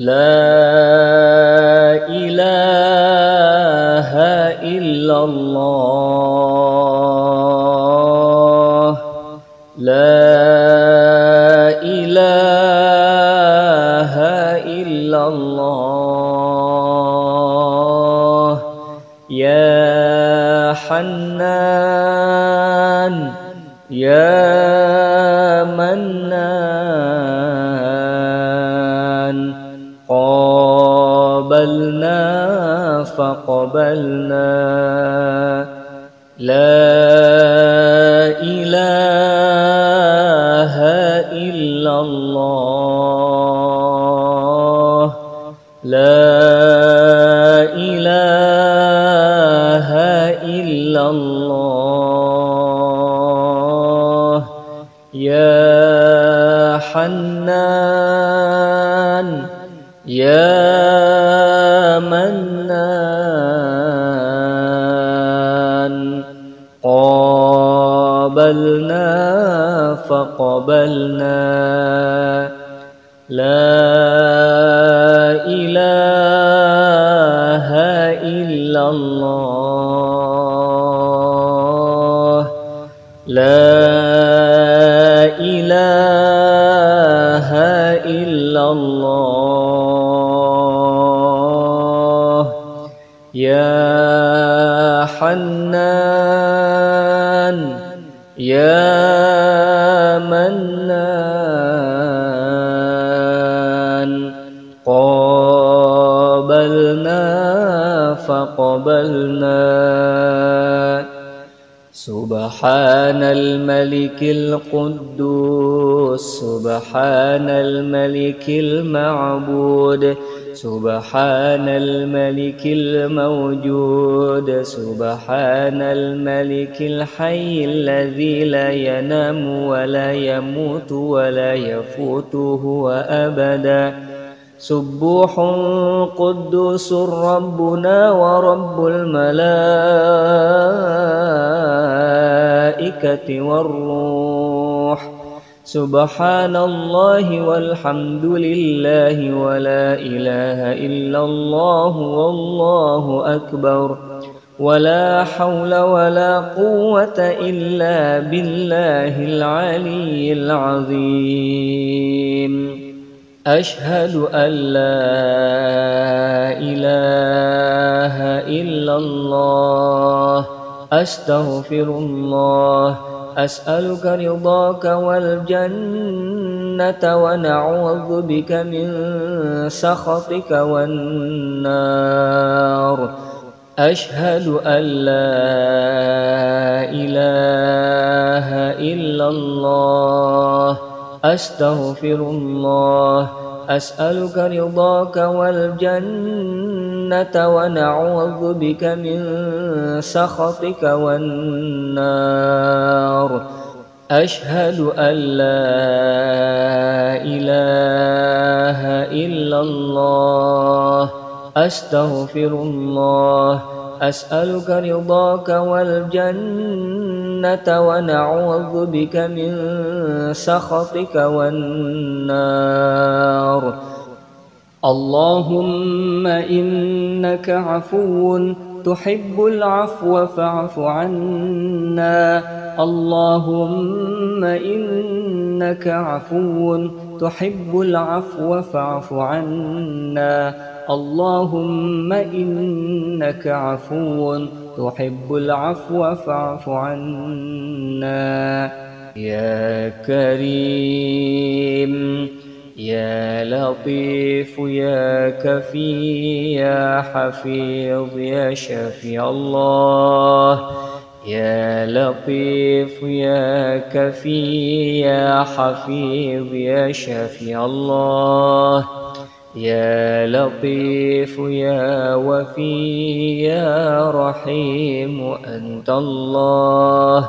لا إله إلا الله. لا إله إلا الله. يا حنان يا فقبلنا. لا إله إلا الله. لا إله إلا الله. يا حنان. يا فقبلنا لا إله إلا الله لا إله إلا الله يا حنان يا منان قابلنا فقبلنا. سبحان الملك القدوس. سبحان الملك المعبود سبحان الملك الموجود سبحان الملك الحي الذي لا ينام ولا يموت ولا يفوته أبدا. سبوح قدوس ربنا ورب الملائكة والروح. سبحان الله والحمد لله ولا إله إلا الله والله أكبر ولا حول ولا قوة إلا بالله العلي العظيم أشهد أن لا إله إلا الله أستغفر الله أسألك رضاك والجنة ونعوذ بك من سخطك والنار. أشهد أن لا إله إلا الله. أستغفر الله. أسألك رضاك والجنة ونعوذ بك من سخطك والنار. أشهد أن لا إله إلا الله. أستغفر الله. أسألك رضاك والجنة ونعوذ بك من سخطك والنار. اللهم إنك عفو تحب العفو فاعف عنا. اللهم إنك عفو تحب العفو فاعف عنا. اللهم إنك عفو تحب العفو فاعف عنا. يا كريم. يا لطيف يا كفي يا حفيظ يا شفي الله. يا لطيف يا كفي يا حفيظ يا شفي الله. يا لطيف يا وفي يا رحيم أنت الله.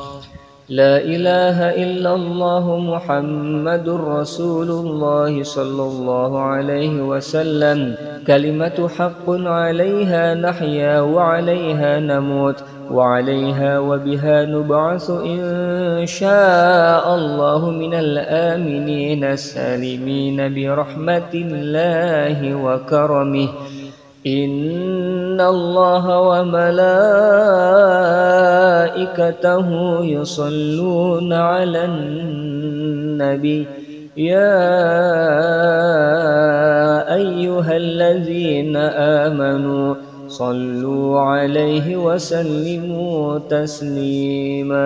لا إله إلا الله محمد رسول الله صلى الله عليه وسلم. كلمة حق عليها نحيا وعليها نموت وعليها وبها نبعث إن شاء الله من الآمنين السالمين برحمة الله وكرمه. إن الله وملائكته يصلون على النبي يا أيها الذين آمنوا صلوا عليه وسلموا تسليماً